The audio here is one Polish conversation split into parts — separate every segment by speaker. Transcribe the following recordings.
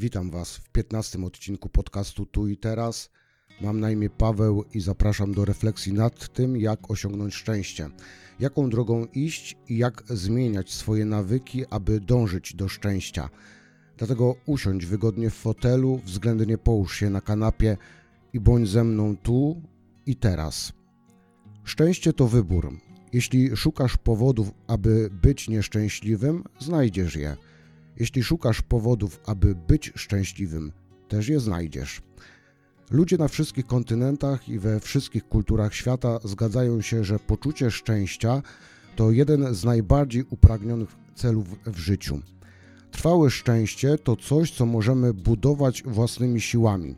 Speaker 1: Witam Was w 15 odcinku podcastu Tu i Teraz. Mam na imię Paweł i zapraszam do refleksji nad tym, jak osiągnąć szczęście, jaką drogą iść i jak zmieniać swoje nawyki, aby dążyć do szczęścia. Dlatego usiądź wygodnie w fotelu, względnie połóż się na kanapie i bądź ze mną tu i teraz. Szczęście to wybór. Jeśli szukasz powodów, aby być nieszczęśliwym, znajdziesz je. Jeśli szukasz powodów, aby być szczęśliwym, też je znajdziesz. Ludzie na wszystkich kontynentach i we wszystkich kulturach świata zgadzają się, że poczucie szczęścia to jeden z najbardziej upragnionych celów w życiu. Trwałe szczęście to coś, co możemy budować własnymi siłami.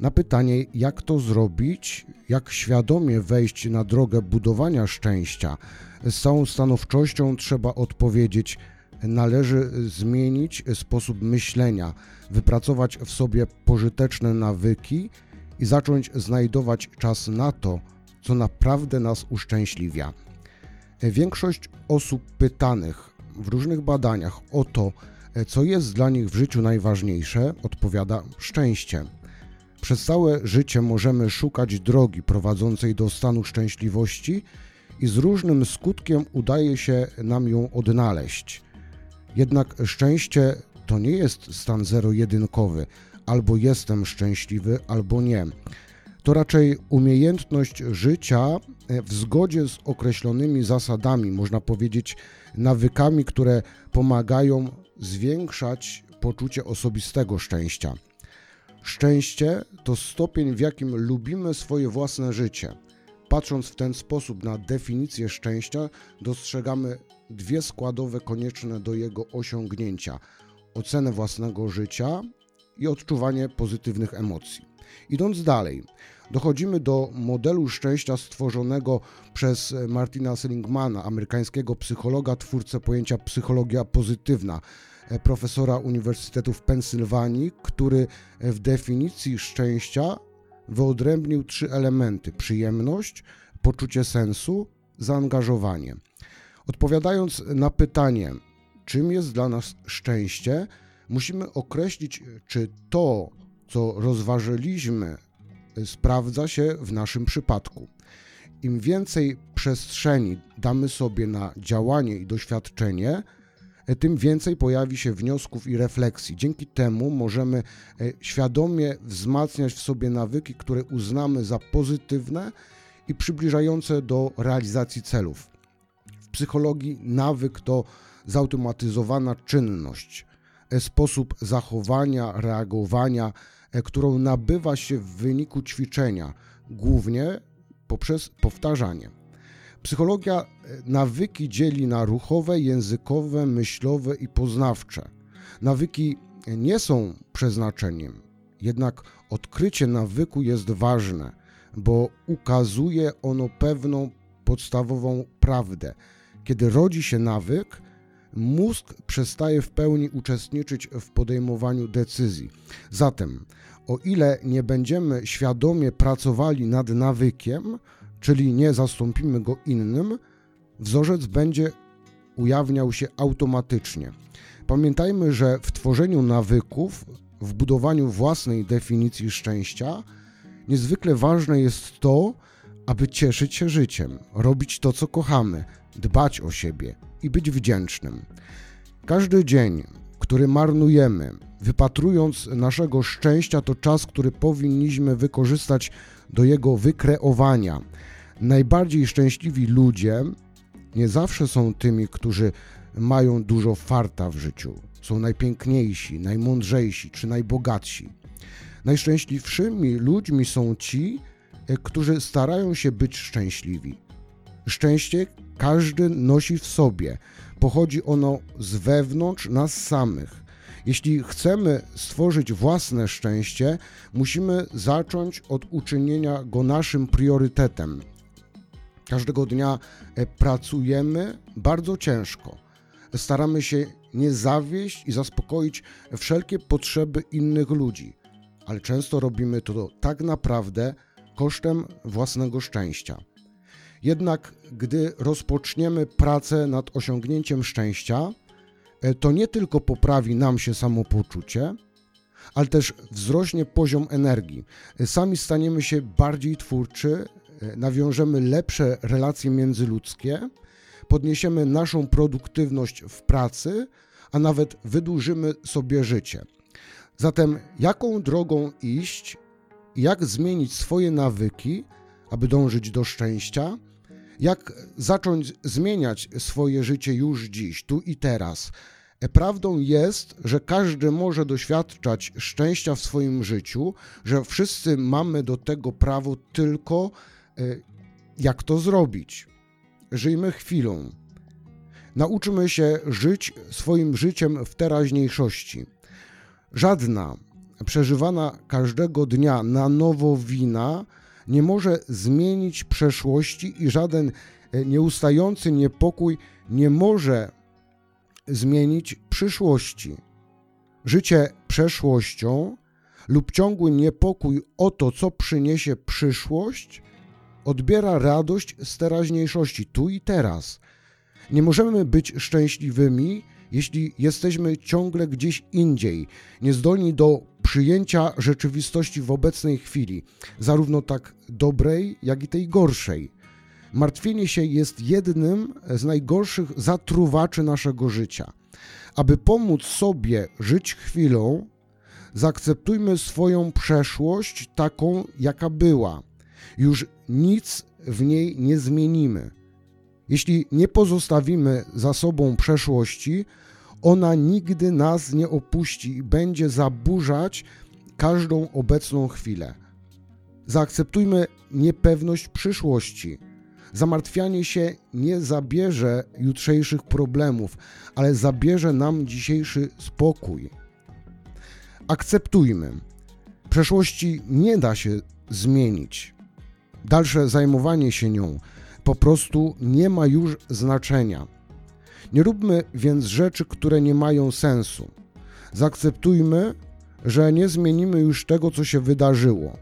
Speaker 1: Na pytanie, jak to zrobić, jak świadomie wejść na drogę budowania szczęścia, z całą stanowczością trzeba odpowiedzieć: należy zmienić sposób myślenia, wypracować w sobie pożyteczne nawyki i zacząć znajdować czas na to, co naprawdę nas uszczęśliwia. Większość osób pytanych w różnych badaniach o to, co jest dla nich w życiu najważniejsze, odpowiada szczęście. Przez całe życie możemy szukać drogi prowadzącej do stanu szczęśliwości i z różnym skutkiem udaje się nam ją odnaleźć. Jednak szczęście to nie jest stan zero-jedynkowy, albo jestem szczęśliwy, albo nie. To raczej umiejętność życia w zgodzie z określonymi zasadami, można powiedzieć, nawykami, które pomagają zwiększać poczucie osobistego szczęścia. Szczęście to stopień, w jakim lubimy swoje własne życie. Patrząc w ten sposób na definicję szczęścia, dostrzegamy dwie składowe konieczne do jego osiągnięcia: ocenę własnego życia i odczuwanie pozytywnych emocji. Idąc dalej, dochodzimy do modelu szczęścia stworzonego przez Martina Seligmana, amerykańskiego psychologa, twórcę pojęcia psychologia pozytywna, profesora Uniwersytetu w Pensylwanii, który w definicji szczęścia wyodrębnił trzy elementy: przyjemność, poczucie sensu, zaangażowanie. Odpowiadając na pytanie, czym jest dla nas szczęście, musimy określić, czy to, co rozważyliśmy, sprawdza się w naszym przypadku. Im więcej przestrzeni damy sobie na działanie i doświadczenie, tym więcej pojawi się wniosków i refleksji. Dzięki temu możemy świadomie wzmacniać w sobie nawyki, które uznamy za pozytywne i przybliżające do realizacji celów. W psychologii nawyk to zautomatyzowana czynność, sposób zachowania, reagowania, którą nabywa się w wyniku ćwiczenia, głównie poprzez powtarzanie. Psychologia nawyki dzieli na ruchowe, językowe, myślowe i poznawcze. Nawyki nie są przeznaczeniem, jednak odkrycie nawyku jest ważne, bo ukazuje ono pewną podstawową prawdę. Kiedy rodzi się nawyk, mózg przestaje w pełni uczestniczyć w podejmowaniu decyzji. Zatem, o ile nie będziemy świadomie pracowali nad nawykiem, czyli nie zastąpimy go innym, wzorzec będzie ujawniał się automatycznie. Pamiętajmy, że w tworzeniu nawyków, w budowaniu własnej definicji szczęścia, niezwykle ważne jest to, aby cieszyć się życiem, robić to, co kochamy, dbać o siebie i być wdzięcznym. Każdy dzień, który marnujemy, wypatrując naszego szczęścia, to czas, który powinniśmy wykorzystać do jego wykreowania. Najbardziej szczęśliwi ludzie nie zawsze są tymi, którzy mają dużo farta w życiu, są najpiękniejsi, najmądrzejsi czy najbogatsi. Najszczęśliwszymi ludźmi są ci, którzy starają się być szczęśliwi. Szczęście każdy nosi w sobie, pochodzi ono z wewnątrz nas samych. Jeśli chcemy stworzyć własne szczęście, musimy zacząć od uczynienia go naszym priorytetem. Każdego dnia pracujemy bardzo ciężko. Staramy się nie zawieść i zaspokoić wszelkie potrzeby innych ludzi, ale często robimy to tak naprawdę kosztem własnego szczęścia. Jednak gdy rozpoczniemy pracę nad osiągnięciem szczęścia, to nie tylko poprawi nam się samopoczucie, ale też wzrośnie poziom energii. Sami staniemy się bardziej twórczy, nawiążemy lepsze relacje międzyludzkie, podniesiemy naszą produktywność w pracy, a nawet wydłużymy sobie życie. Zatem, jaką drogą iść, jak zmienić swoje nawyki, aby dążyć do szczęścia? Jak zacząć zmieniać swoje życie już dziś, tu i teraz? Prawdą jest, że każdy może doświadczać szczęścia w swoim życiu, że wszyscy mamy do tego prawo, tylko e, jak to zrobić. Żyjmy chwilą. Nauczmy się żyć swoim życiem w teraźniejszości. Żadna przeżywana każdego dnia na nowo wina nie może zmienić przeszłości i żaden e, nieustający niepokój nie może zmienić przyszłości. Życie przeszłością lub ciągły niepokój o to, co przyniesie przyszłość, odbiera radość z teraźniejszości, tu i teraz. Nie możemy być szczęśliwymi, jeśli jesteśmy ciągle gdzieś indziej, niezdolni do przyjęcia rzeczywistości w obecnej chwili, zarówno tak dobrej, jak i tej gorszej. Martwienie się jest jednym z najgorszych zatruwaczy naszego życia. Aby pomóc sobie żyć chwilą, zaakceptujmy swoją przeszłość taką, jaka była. Już nic w niej nie zmienimy. Jeśli nie pozostawimy za sobą przeszłości, ona nigdy nas nie opuści i będzie zaburzać każdą obecną chwilę. Zaakceptujmy niepewność przyszłości. Zamartwianie się nie zabierze jutrzejszych problemów, ale zabierze nam dzisiejszy spokój. Akceptujmy. Przeszłości nie da się zmienić. Dalsze zajmowanie się nią po prostu nie ma już znaczenia. Nie róbmy więc rzeczy, które nie mają sensu. Zaakceptujmy, że nie zmienimy już tego, co się wydarzyło.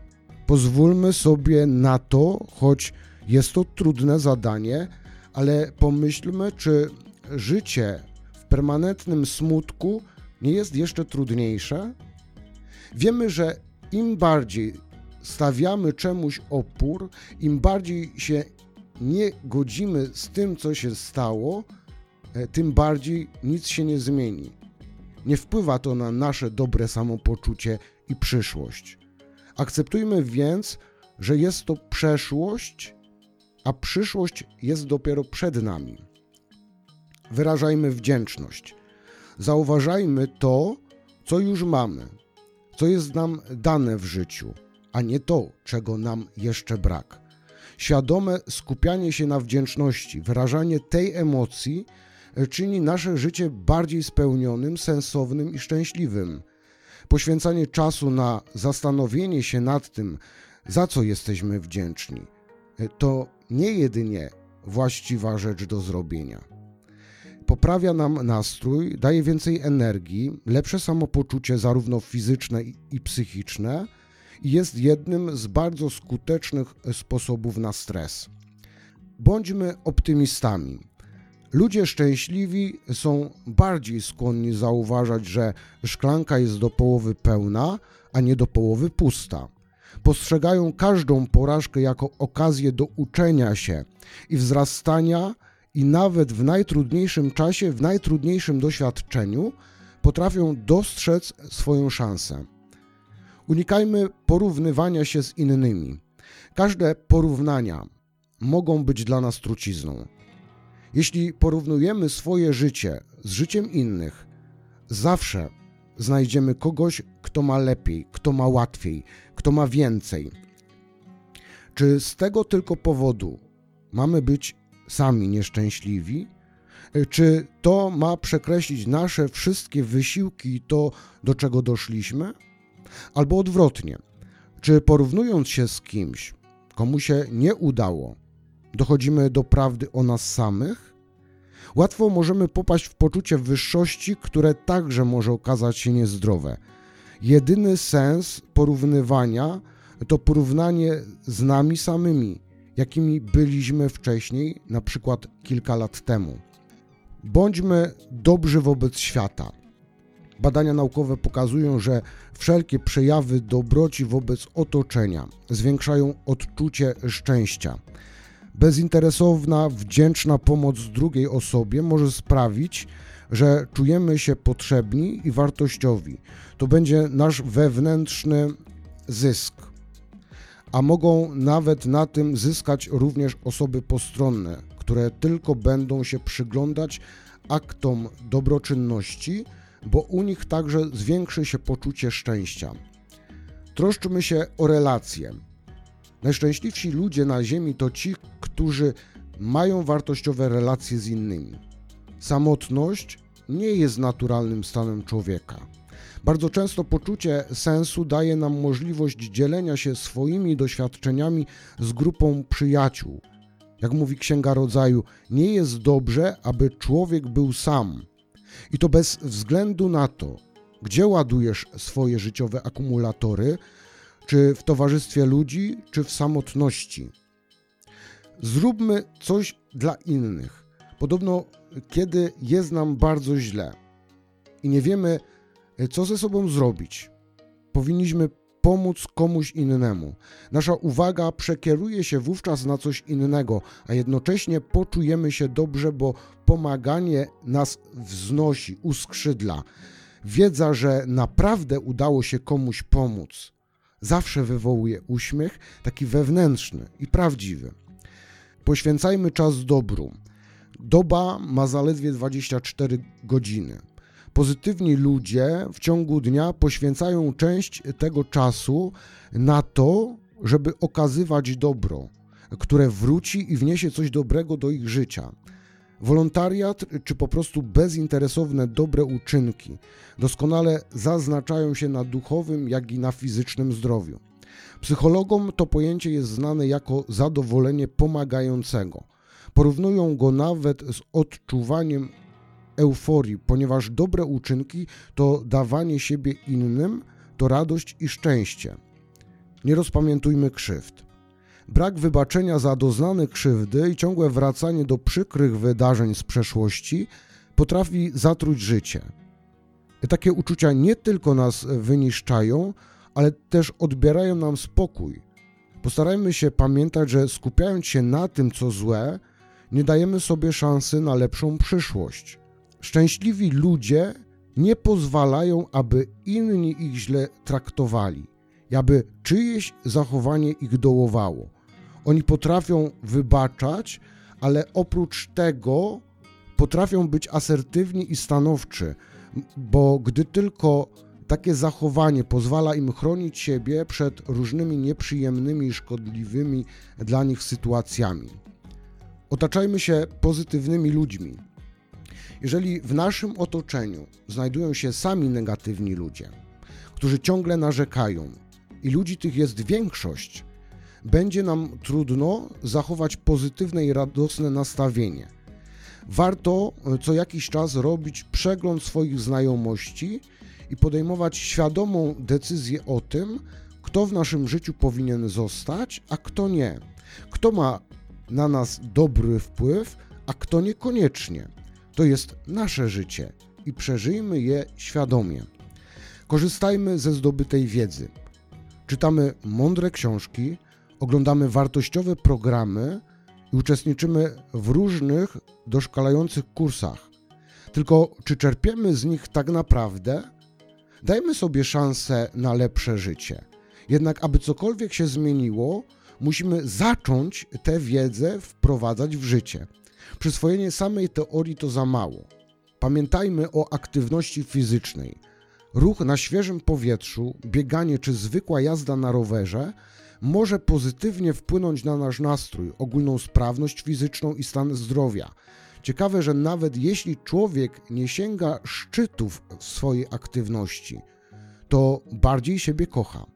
Speaker 1: Pozwólmy sobie na to, choć jest to trudne zadanie, ale pomyślmy, czy życie w permanentnym smutku nie jest jeszcze trudniejsze? Wiemy, że im bardziej stawiamy czemuś opór, im bardziej się nie godzimy z tym, co się stało, tym bardziej nic się nie zmieni. Nie wpływa to na nasze dobre samopoczucie i przyszłość. Akceptujmy więc, że jest to przeszłość, a przyszłość jest dopiero przed nami. Wyrażajmy wdzięczność. Zauważajmy to, co już mamy, co jest nam dane w życiu, a nie to, czego nam jeszcze brak. Świadome skupianie się na wdzięczności, wyrażanie tej emocji e, czyni nasze życie bardziej spełnionym, sensownym i szczęśliwym. Poświęcanie czasu na zastanowienie się nad tym, za co jesteśmy wdzięczni, to nie jedynie właściwa rzecz do zrobienia. Poprawia nam nastrój, daje więcej energii, lepsze samopoczucie, zarówno fizyczne i psychiczne, i jest jednym z bardzo skutecznych sposobów na stres. Bądźmy optymistami. Ludzie szczęśliwi są bardziej skłonni zauważać, że szklanka jest do połowy pełna, a nie do połowy pusta. Postrzegają każdą porażkę jako okazję do uczenia się i wzrastania, i nawet w najtrudniejszym czasie, w najtrudniejszym doświadczeniu potrafią dostrzec swoją szansę. Unikajmy porównywania się z innymi. Każde porównania mogą być dla nas trucizną. Jeśli porównujemy swoje życie z życiem innych, zawsze znajdziemy kogoś, kto ma lepiej, kto ma łatwiej, kto ma więcej. Czy z tego tylko powodu mamy być sami nieszczęśliwi? Czy to ma przekreślić nasze wszystkie wysiłki i to, do czego doszliśmy? Albo odwrotnie, czy porównując się z kimś, komu się nie udało, dochodzimy do prawdy o nas samych? Łatwo możemy popaść w poczucie wyższości, które także może okazać się niezdrowe. Jedyny sens porównywania to porównanie z nami samymi, jakimi byliśmy wcześniej, na przykład kilka lat temu. Bądźmy dobrzy wobec świata. Badania naukowe pokazują, że wszelkie przejawy dobroci wobec otoczenia zwiększają odczucie szczęścia. Bezinteresowna, wdzięczna pomoc drugiej osobie może sprawić, że czujemy się potrzebni i wartościowi. To będzie nasz wewnętrzny zysk. A mogą nawet na tym zyskać również osoby postronne, które tylko będą się przyglądać aktom dobroczynności, bo u nich także zwiększy się poczucie szczęścia. Troszczmy się o relacje. Najszczęśliwsi ludzie na Ziemi to ci, którzy mają wartościowe relacje z innymi. Samotność nie jest naturalnym stanem człowieka. Bardzo często poczucie sensu daje nam możliwość dzielenia się swoimi doświadczeniami z grupą przyjaciół. Jak mówi Księga Rodzaju, nie jest dobrze, aby człowiek był sam. I to bez względu na to, gdzie ładujesz swoje życiowe akumulatory, czy w towarzystwie ludzi, czy w samotności. Zróbmy coś dla innych. Podobno, kiedy jest nam bardzo źle i nie wiemy, co ze sobą zrobić, powinniśmy pomóc komuś innemu. Nasza uwaga przekieruje się wówczas na coś innego, a jednocześnie poczujemy się dobrze, bo pomaganie nas wznosi, uskrzydla. Wiedza, że naprawdę udało się komuś pomóc, zawsze wywołuje uśmiech, taki wewnętrzny i prawdziwy. Poświęcajmy czas dobru. Doba ma zaledwie 24 godziny. Pozytywni ludzie w ciągu dnia poświęcają część tego czasu na to, żeby okazywać dobro, które wróci i wniesie coś dobrego do ich życia. Wolontariat czy po prostu bezinteresowne dobre uczynki doskonale zaznaczają się na duchowym, jak i na fizycznym zdrowiu. Psychologom to pojęcie jest znane jako zadowolenie pomagającego. Porównują go nawet z odczuwaniem euforii, ponieważ dobre uczynki to dawanie siebie innym, to radość i szczęście. Nie rozpamiętujmy krzywd. Brak wybaczenia za doznane krzywdy i ciągłe wracanie do przykrych wydarzeń z przeszłości potrafi zatruć życie. Takie uczucia nie tylko nas wyniszczają, ale też odbierają nam spokój. Postarajmy się pamiętać, że skupiając się na tym, co złe, nie dajemy sobie szansy na lepszą przyszłość. Szczęśliwi ludzie nie pozwalają, aby inni ich źle traktowali, aby czyjeś zachowanie ich dołowało. Oni potrafią wybaczać, ale oprócz tego potrafią być asertywni i stanowczy, bo gdy tylko takie zachowanie pozwala im chronić siebie przed różnymi nieprzyjemnymi i szkodliwymi dla nich sytuacjami. Otaczajmy się pozytywnymi ludźmi. Jeżeli w naszym otoczeniu znajdują się sami negatywni ludzie, którzy ciągle narzekają, i ludzi tych jest większość, będzie nam trudno zachować pozytywne i radosne nastawienie. Warto e, co jakiś czas robić przegląd swoich znajomości i podejmować świadomą decyzję o tym, kto w naszym życiu powinien zostać, a kto nie. Kto ma na nas dobry wpływ, a kto niekoniecznie. To jest nasze życie i przeżyjmy je świadomie. Korzystajmy ze zdobytej wiedzy. Czytamy mądre książki, oglądamy wartościowe programy i uczestniczymy w różnych doszkalających kursach. Tylko czy czerpiemy z nich tak naprawdę? Dajmy sobie szansę na lepsze życie. Jednak, aby cokolwiek się zmieniło, musimy zacząć tę wiedzę wprowadzać w życie. Przyswojenie samej teorii to za mało. Pamiętajmy o aktywności fizycznej. Ruch na świeżym powietrzu, bieganie czy zwykła jazda na rowerze może pozytywnie wpłynąć na nasz nastrój, ogólną sprawność fizyczną i stan zdrowia. Ciekawe, że nawet jeśli człowiek nie sięga szczytów swojej aktywności, to bardziej siebie kocha.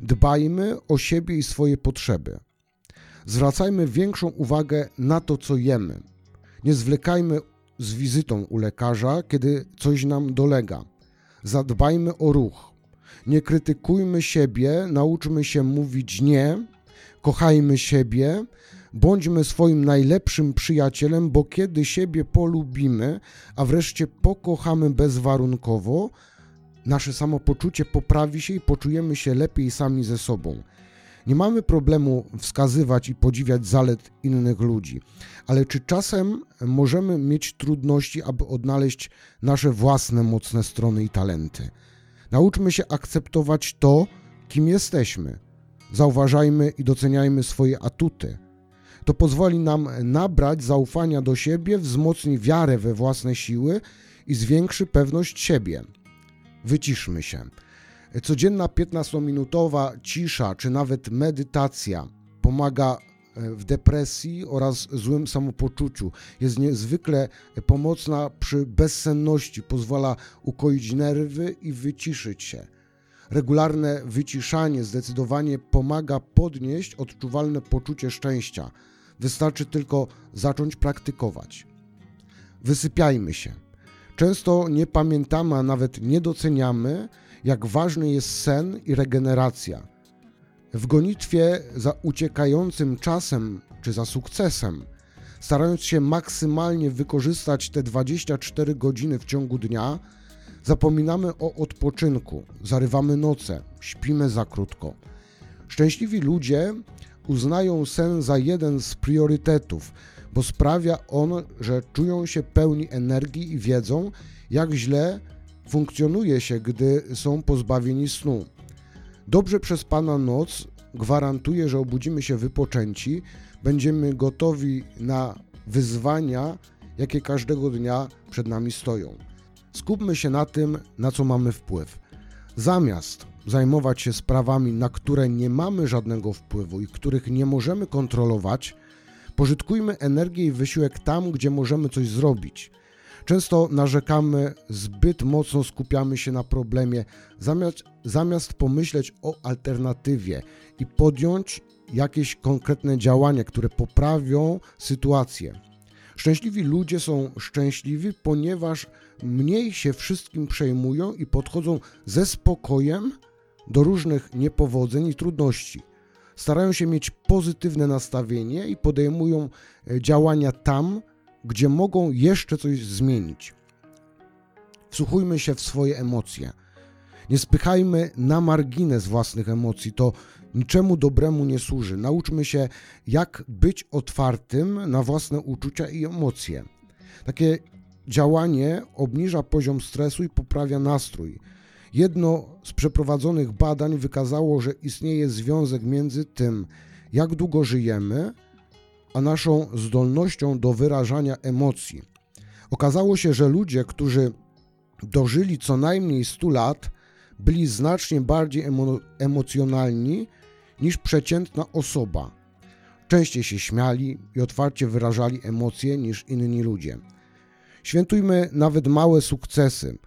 Speaker 1: Dbajmy o siebie i swoje potrzeby. Zwracajmy większą uwagę na to, co jemy. Nie zwlekajmy z wizytą u lekarza, kiedy coś nam dolega. Zadbajmy o ruch. Nie krytykujmy siebie, nauczmy się mówić nie, kochajmy siebie, Bądźmy swoim najlepszym przyjacielem, bo kiedy siebie polubimy, a wreszcie pokochamy bezwarunkowo, nasze samopoczucie poprawi się i poczujemy się lepiej sami ze sobą. Nie mamy problemu wskazywać i podziwiać zalet innych ludzi, ale czy czasem możemy mieć trudności, aby odnaleźć nasze własne mocne strony i talenty? Nauczmy się akceptować to, kim jesteśmy. Zauważajmy i doceniajmy swoje atuty. To pozwoli nam nabrać zaufania do siebie, wzmocni wiarę we własne siły i zwiększy pewność siebie. Wyciszmy się. Codzienna 15-minutowa cisza czy nawet medytacja pomaga w depresji oraz złym samopoczuciu. Jest niezwykle pomocna przy bezsenności, pozwala ukoić nerwy i wyciszyć się. Regularne wyciszanie zdecydowanie pomaga podnieść odczuwalne poczucie szczęścia. Wystarczy tylko zacząć praktykować. Wysypiajmy się. Często nie pamiętamy, a nawet nie doceniamy, jak ważny jest sen i regeneracja. W gonitwie za uciekającym czasem czy za sukcesem, starając się maksymalnie wykorzystać te 24 godziny w ciągu dnia, zapominamy o odpoczynku, zarywamy noce, śpimy za krótko. Szczęśliwi ludzie uznają sen za jeden z priorytetów, bo sprawia on, że czują się pełni energii i wiedzą, jak źle funkcjonuje się, gdy są pozbawieni snu. Dobrze przespana noc gwarantuje, że obudzimy się wypoczęci, będziemy gotowi na wyzwania, jakie każdego dnia przed nami stoją. Skupmy się na tym, na co mamy wpływ. Zamiast zajmować się sprawami, na które nie mamy żadnego wpływu i których nie możemy kontrolować, pożytkujmy energię i wysiłek tam, gdzie możemy coś zrobić. Często narzekamy, zbyt mocno skupiamy się na problemie, zamiast, zamiast pomyśleć o alternatywie i podjąć jakieś konkretne działania, które poprawią sytuację. Szczęśliwi ludzie są szczęśliwi, ponieważ mniej się wszystkim przejmują i podchodzą ze spokojem do różnych niepowodzeń i trudności. Starają się mieć pozytywne nastawienie i podejmują e, działania tam, gdzie mogą jeszcze coś zmienić. Wsłuchujmy się w swoje emocje. Nie spychajmy na margines własnych emocji, to niczemu dobremu nie służy. Nauczmy się, jak być otwartym na własne uczucia i emocje. Takie działanie obniża poziom stresu i poprawia nastrój. Jedno z przeprowadzonych badań wykazało, że istnieje związek między tym, jak długo żyjemy, a naszą zdolnością do wyrażania emocji. Okazało się, że ludzie, którzy dożyli co najmniej 100 lat, byli znacznie bardziej emo emocjonalni niż przeciętna osoba. Częściej się śmiali i otwarcie wyrażali emocje niż inni ludzie. Świętujmy nawet małe sukcesy.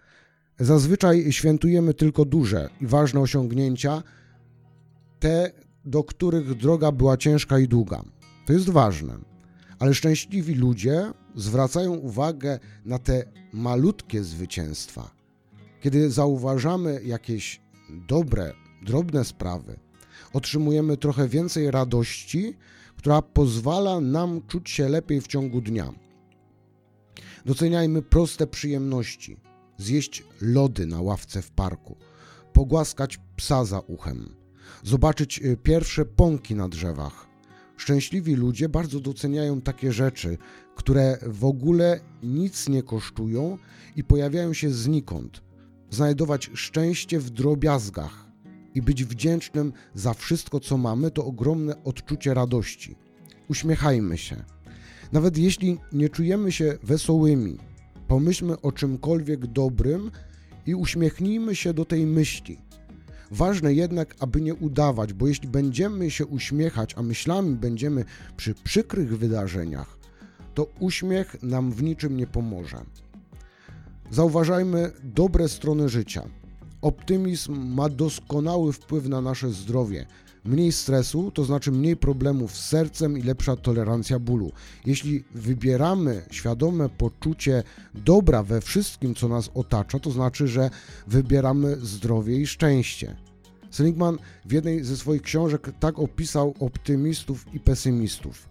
Speaker 1: Zazwyczaj świętujemy tylko duże i ważne osiągnięcia, te, do których droga była ciężka i długa. To jest ważne. Ale szczęśliwi ludzie zwracają uwagę na te malutkie zwycięstwa. Kiedy zauważamy jakieś dobre, drobne sprawy, otrzymujemy trochę więcej radości, która pozwala nam czuć się lepiej w ciągu dnia. Doceniajmy proste przyjemności: zjeść lody na ławce w parku, pogłaskać psa za uchem, zobaczyć y, pierwsze pąki na drzewach, Szczęśliwi ludzie bardzo doceniają takie rzeczy, które w ogóle nic nie kosztują i pojawiają się znikąd. Znajdować szczęście w drobiazgach i być wdzięcznym za wszystko, co mamy, to ogromne odczucie radości. Uśmiechajmy się. Nawet jeśli nie czujemy się wesołymi, pomyślmy o czymkolwiek dobrym i uśmiechnijmy się do tej myśli. Ważne jednak, aby nie udawać, bo jeśli będziemy się uśmiechać, a myślami będziemy przy przykrych wydarzeniach, to uśmiech nam w niczym nie pomoże. Zauważajmy dobre strony życia. Optymizm ma doskonały wpływ na nasze zdrowie. Mniej stresu, to znaczy mniej problemów z sercem i lepsza tolerancja bólu. Jeśli wybieramy świadome poczucie dobra we wszystkim, co nas otacza, to znaczy, że wybieramy zdrowie i szczęście. Seligman w jednej ze swoich książek tak opisał optymistów i pesymistów.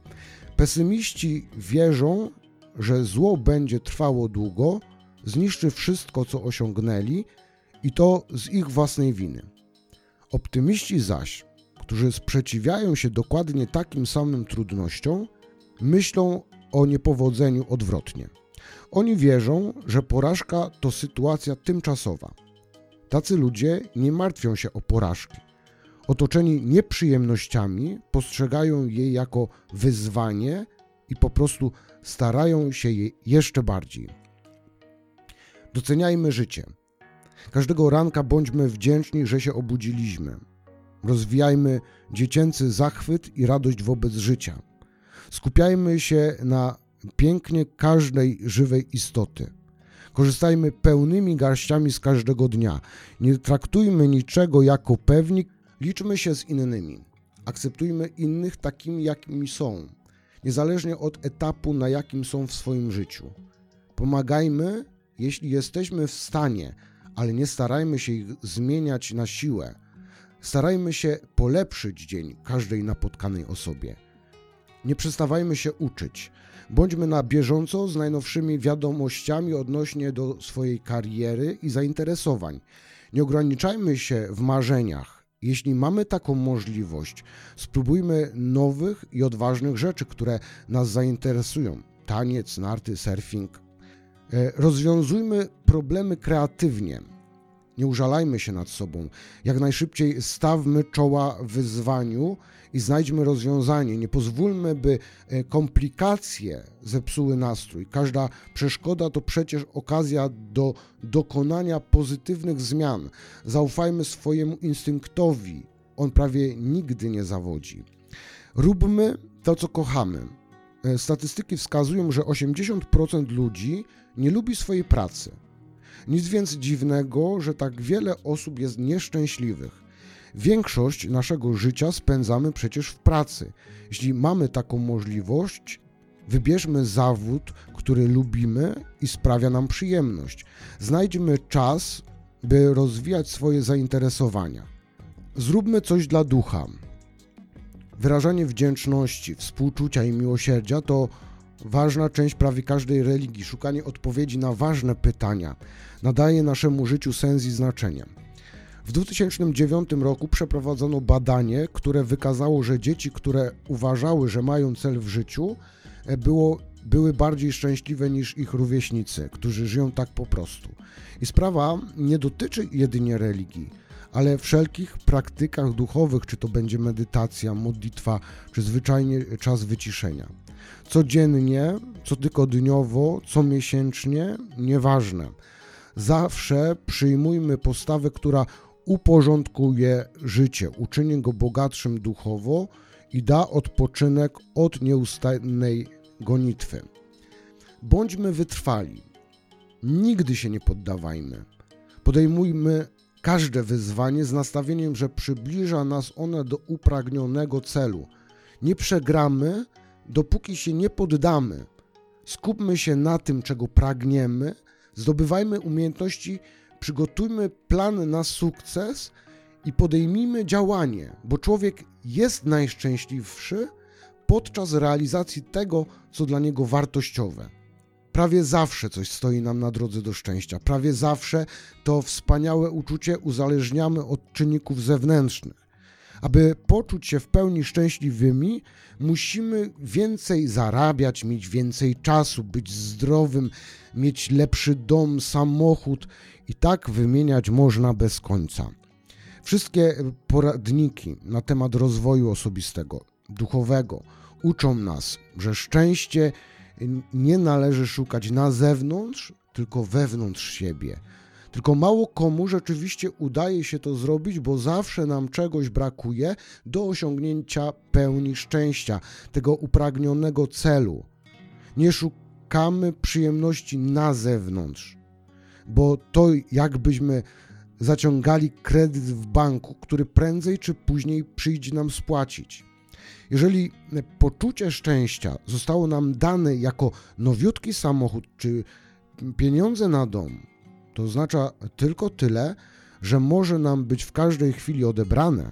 Speaker 1: Pesymiści wierzą, że zło będzie trwało długo, zniszczy wszystko, co osiągnęli i to z ich własnej winy. Optymiści zaś, którzy sprzeciwiają się dokładnie takim samym trudnościom, myślą o niepowodzeniu odwrotnie. Oni wierzą, że porażka to sytuacja tymczasowa. Tacy ludzie nie martwią się o porażki. Otoczeni nieprzyjemnościami postrzegają je jako wyzwanie i po prostu starają się je jeszcze bardziej. Doceniajmy życie. Każdego ranka bądźmy wdzięczni, że się obudziliśmy. Rozwijajmy dziecięcy zachwyt i radość wobec życia. Skupiajmy się na pięknie każdej żywej istoty. Korzystajmy pełnymi garściami z każdego dnia. Nie traktujmy niczego jako pewnik, liczmy się z innymi. Akceptujmy innych takimi, jakimi są, niezależnie od etapu, na jakim są w swoim życiu. Pomagajmy, jeśli jesteśmy w stanie, ale nie starajmy się ich zmieniać na siłę. Starajmy się polepszyć dzień każdej napotkanej osobie. Nie przestawajmy się uczyć. Bądźmy na bieżąco z najnowszymi wiadomościami odnośnie do swojej kariery i zainteresowań. Nie ograniczajmy się w marzeniach. Jeśli mamy taką możliwość, spróbujmy nowych i odważnych rzeczy, które nas zainteresują. Taniec, narty, surfing. E, rozwiązujmy problemy kreatywnie nie użalajmy się nad sobą. Jak najszybciej stawmy czoła wyzwaniu i znajdźmy rozwiązanie. Nie pozwólmy, by e, komplikacje zepsuły nastrój. Każda przeszkoda to przecież okazja do dokonania pozytywnych zmian. Zaufajmy swojemu instynktowi. On prawie nigdy nie zawodzi. Róbmy to, co kochamy. E, statystyki wskazują, że 80% ludzi nie lubi swojej pracy. Nic więc dziwnego, że tak wiele osób jest nieszczęśliwych. Większość naszego życia spędzamy przecież w pracy. Jeśli mamy taką możliwość, wybierzmy zawód, który lubimy i sprawia nam przyjemność. Znajdźmy czas, by rozwijać swoje zainteresowania. Zróbmy coś dla ducha. Wyrażanie wdzięczności, współczucia i miłosierdzia to ważna część prawie każdej religii. Szukanie odpowiedzi na ważne pytania nadaje naszemu życiu sens i znaczenie. W 2009 roku przeprowadzono badanie, które wykazało, że dzieci, które uważały, że mają cel w życiu, e, było, były bardziej szczęśliwe niż ich rówieśnicy, którzy żyją tak po prostu. I sprawa nie dotyczy jedynie religii, ale wszelkich praktykach duchowych, czy to będzie medytacja, modlitwa, czy zwyczajnie czas wyciszenia. Codziennie, cotygodniowo, comiesięcznie, nieważne. Zawsze przyjmujmy postawę, która uporządkuje życie, uczyni go bogatszym duchowo i da odpoczynek od nieustannej gonitwy. Bądźmy wytrwali. Nigdy się nie poddawajmy. Podejmujmy każde wyzwanie z nastawieniem, że przybliża nas one do upragnionego celu. Nie przegramy, dopóki się nie poddamy. Skupmy się na tym, czego pragniemy, zdobywajmy umiejętności, przygotujmy plan na sukces i podejmijmy działanie, bo człowiek jest najszczęśliwszy podczas realizacji tego, co dla niego wartościowe. Prawie zawsze coś stoi nam na drodze do szczęścia. Prawie zawsze to wspaniałe uczucie uzależniamy od czynników zewnętrznych. Aby poczuć się w pełni szczęśliwymi, musimy więcej zarabiać, mieć więcej czasu, być zdrowym, mieć lepszy dom, samochód i tak wymieniać można bez końca. Wszystkie poradniki na temat rozwoju osobistego, duchowego uczą nas, że szczęście nie należy szukać na zewnątrz, tylko wewnątrz siebie. Tylko mało komu rzeczywiście udaje się to zrobić, bo zawsze nam czegoś brakuje do osiągnięcia pełni szczęścia, tego upragnionego celu. Nie szukamy przyjemności na zewnątrz, bo to jakbyśmy zaciągali kredyt w banku, który prędzej czy później przyjdzie nam spłacić. Jeżeli poczucie szczęścia zostało nam dane jako nowiutki samochód czy pieniądze na dom, to oznacza tylko tyle, że może nam być w każdej chwili odebrane.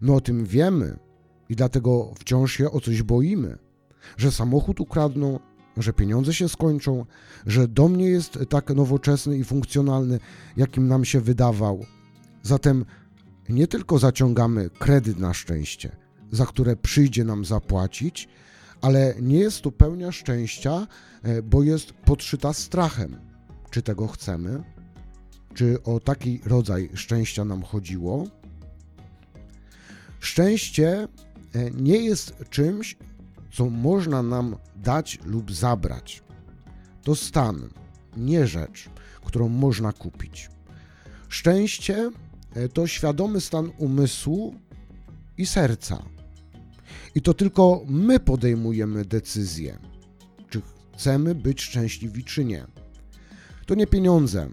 Speaker 1: My o tym wiemy i dlatego wciąż się o coś boimy, że samochód ukradną, że pieniądze się skończą, że dom nie jest tak nowoczesny i funkcjonalny, jakim nam się wydawał. Zatem nie tylko zaciągamy kredyt na szczęście, za które przyjdzie nam zapłacić, ale nie jest to pełnia szczęścia, e, bo jest podszyta strachem. Czy tego chcemy? Czy o taki rodzaj szczęścia nam chodziło? Szczęście e, nie jest czymś, co można nam dać lub zabrać. To stan, nie rzecz, którą można kupić. Szczęście e, to świadomy stan umysłu i serca. I to tylko my podejmujemy decyzję, czy chcemy być szczęśliwi, czy nie. To nie pieniądze,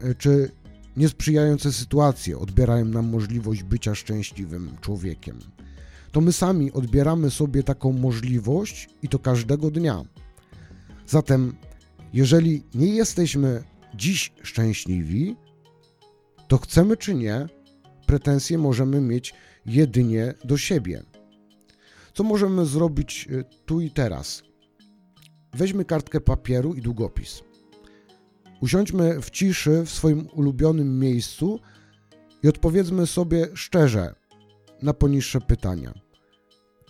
Speaker 1: e, czy niesprzyjające sytuacje odbierają nam możliwość bycia szczęśliwym człowiekiem. To my sami odbieramy sobie taką możliwość i to każdego dnia. Zatem, jeżeli nie jesteśmy dziś szczęśliwi, to chcemy czy nie, pretensje możemy mieć jedynie do siebie. Co możemy zrobić e, tu i teraz? Weźmy kartkę papieru i długopis. Usiądźmy w ciszy w swoim ulubionym miejscu i odpowiedzmy sobie szczerze na poniższe pytania.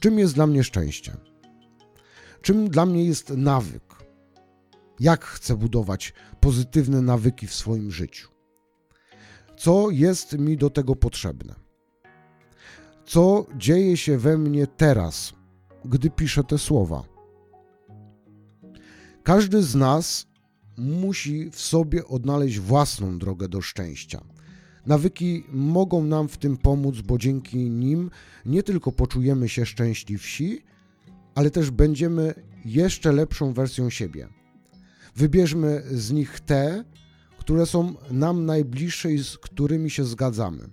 Speaker 1: Czym jest dla mnie szczęście? Czym dla mnie jest nawyk? Jak chcę budować pozytywne nawyki w swoim życiu? Co jest mi do tego potrzebne? Co dzieje się we mnie teraz, gdy piszę te słowa? Każdy z nas musi w sobie odnaleźć własną drogę do szczęścia. Nawyki mogą nam w tym pomóc, bo dzięki nim nie tylko poczujemy się szczęśliwsi, ale też będziemy jeszcze lepszą wersją siebie. Wybierzmy z nich te, które są nam najbliższe i z którymi się zgadzamy.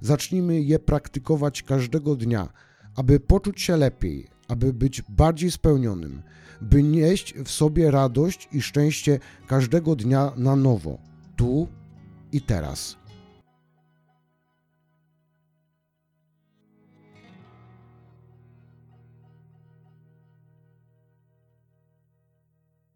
Speaker 1: Zacznijmy je praktykować każdego dnia, aby poczuć się lepiej, aby być bardziej spełnionym, by nieść w sobie radość i szczęście każdego dnia na nowo, tu i teraz.